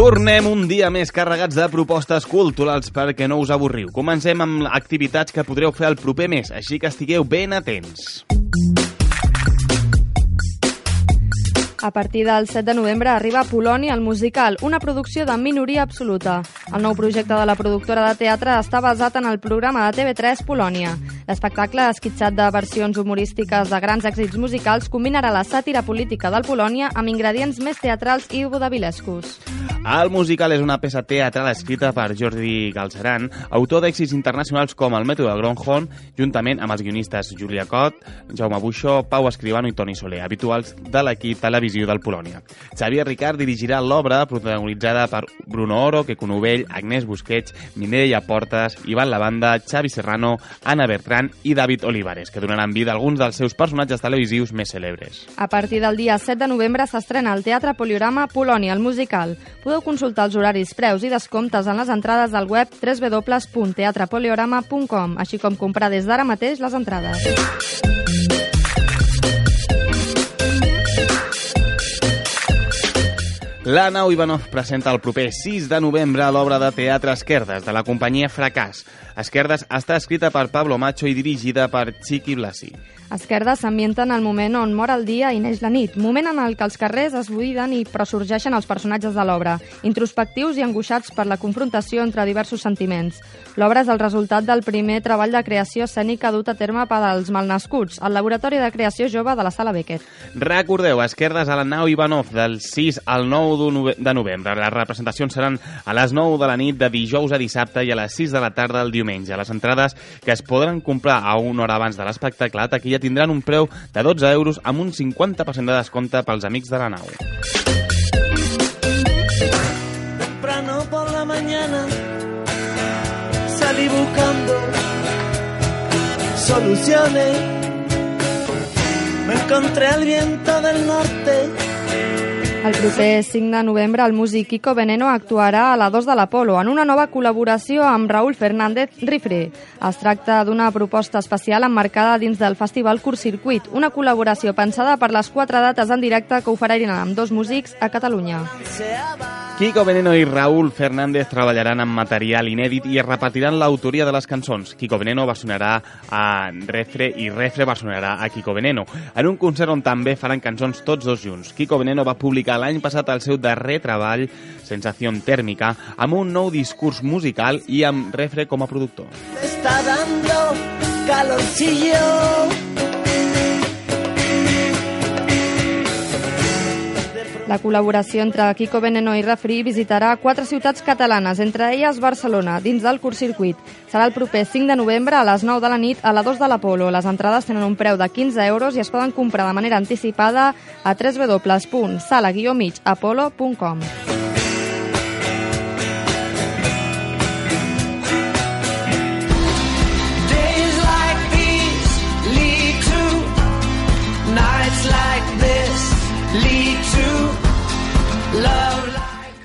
Tornem un dia més carregats de propostes culturals perquè no us avorriu. Comencem amb activitats que podreu fer el proper mes, així que estigueu ben atents. A partir del 7 de novembre arriba a Polònia el musical, una producció de minoria absoluta. El nou projecte de la productora de teatre està basat en el programa de TV3 Polònia. L'espectacle, esquitxat de versions humorístiques de grans èxits musicals, combinarà la sàtira política del Polònia amb ingredients més teatrals i vodavilescos. El musical és una peça teatral escrita per Jordi Galceran, autor d'èxits internacionals com El mètode Gronholm, juntament amb els guionistes Julia Cot, Jaume Buixó, Pau Escribano i Toni Soler, habituals de l'equip televisiu del Polònia. Xavier Ricard dirigirà l'obra protagonitzada per Bruno Oro, Queco Novell, Agnès Busquets, Mireia Portes, Ivan Lavanda, Xavi Serrano, Anna Bertran i David Olivares, que donaran vida a alguns dels seus personatges televisius més cèlebres. A partir del dia 7 de novembre s'estrena al Teatre Poliorama Polònia, el musical. Podeu consultar els horaris, preus i descomptes en les entrades del web www.teatrepoliorama.com, així com comprar des d'ara mateix les entrades. La Nau Ivanov presenta el proper 6 de novembre l'obra de teatre Esquerdes, de la companyia Fracàs. Esquerdes està escrita per Pablo Macho i dirigida per Chiqui Blasi. Esquerda s'ambienta en el moment on mor el dia i neix la nit, moment en el que els carrers es buiden i però sorgeixen els personatges de l'obra, introspectius i angoixats per la confrontació entre diversos sentiments. L'obra és el resultat del primer treball de creació escènica dut a terme per als malnascuts, al Laboratori de Creació Jove de la Sala Beckett. Recordeu, Esquerdes a la nau Ivanov del 6 al 9 de novembre. Les representacions seran a les 9 de la nit de dijous a dissabte i a les 6 de la tarda del diumenge. Les entrades que es podran comprar a una hora abans de l'espectacle a taquilla tindran un preu de 12 euros amb un 50% de descompte pels amics de la nau. Temprano por la mañana salí buscando soluciones. Me encontré al viento del norte. El proper 5 de novembre el músic Kiko Veneno actuarà a la 2 de l'Apolo en una nova col·laboració amb Raúl Fernández Rifre. Es tracta d'una proposta especial emmarcada dins del festival Circuit, una col·laboració pensada per les quatre dates en directe que ofereixen amb dos músics a Catalunya. Kiko Veneno i Raúl Fernández treballaran amb material inèdit i es repartiran l'autoria de les cançons. Kiko Veneno versionarà a Refre i Refre versionarà a Kiko Veneno, en un concert on també faran cançons tots dos junts. Kiko Veneno va publicar l'any passat el seu darrer treball, Sensació Tèrmica, amb un nou discurs musical i amb Refre com a productor. Me está dando calorcillo. La col·laboració entre Kiko Veneno i Refri visitarà quatre ciutats catalanes, entre elles Barcelona, dins del circuit. Serà el proper 5 de novembre a les 9 de la nit a la 2 de l'Apolo. Les entrades tenen un preu de 15 euros i es poden comprar de manera anticipada a www.sala-apolo.com.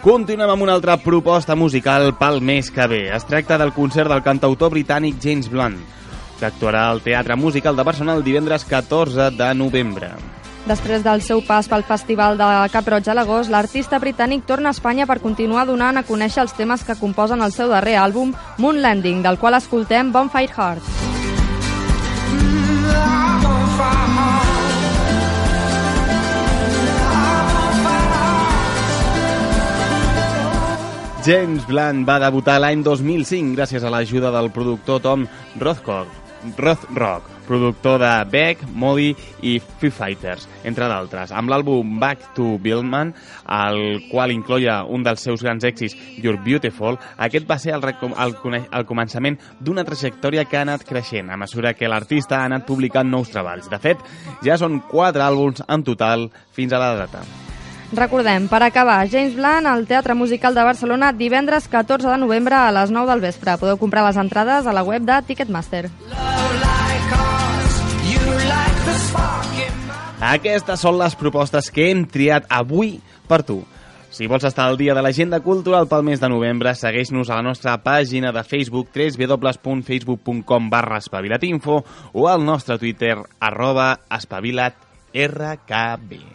Continuem amb una altra proposta musical pel mes que ve. Es tracta del concert del cantautor britànic James Blunt, que actuarà al Teatre Musical de Barcelona el divendres 14 de novembre. Després del seu pas pel Festival de Cap Roig a l'agost, l'artista britànic torna a Espanya per continuar donant a conèixer els temes que composen el seu darrer àlbum, Moon Landing, del qual escoltem Bonfire Heart. James Blunt va debutar l'any 2005 gràcies a l'ajuda del productor Tom Rothrock, Rothrock, productor de Beck, Modi i Foo Fighters, entre d'altres, amb l'àlbum Back to Billman, el qual incloia un dels seus grans èxits, You're Beautiful, aquest va ser el, el, el començament d'una trajectòria que ha anat creixent a mesura que l'artista ha anat publicant nous treballs. De fet, ja són quatre àlbums en total fins a la data. Recordem, per acabar, James Blunt al Teatre Musical de Barcelona divendres 14 de novembre a les 9 del vespre. Podeu comprar les entrades a la web de Ticketmaster. Aquestes són les propostes que hem triat avui per tu. Si vols estar al dia de l'agenda cultural pel mes de novembre, segueix-nos a la nostra pàgina de Facebook www.facebook.com barra espavilatinfo o al nostre Twitter arroba espavilatrkb.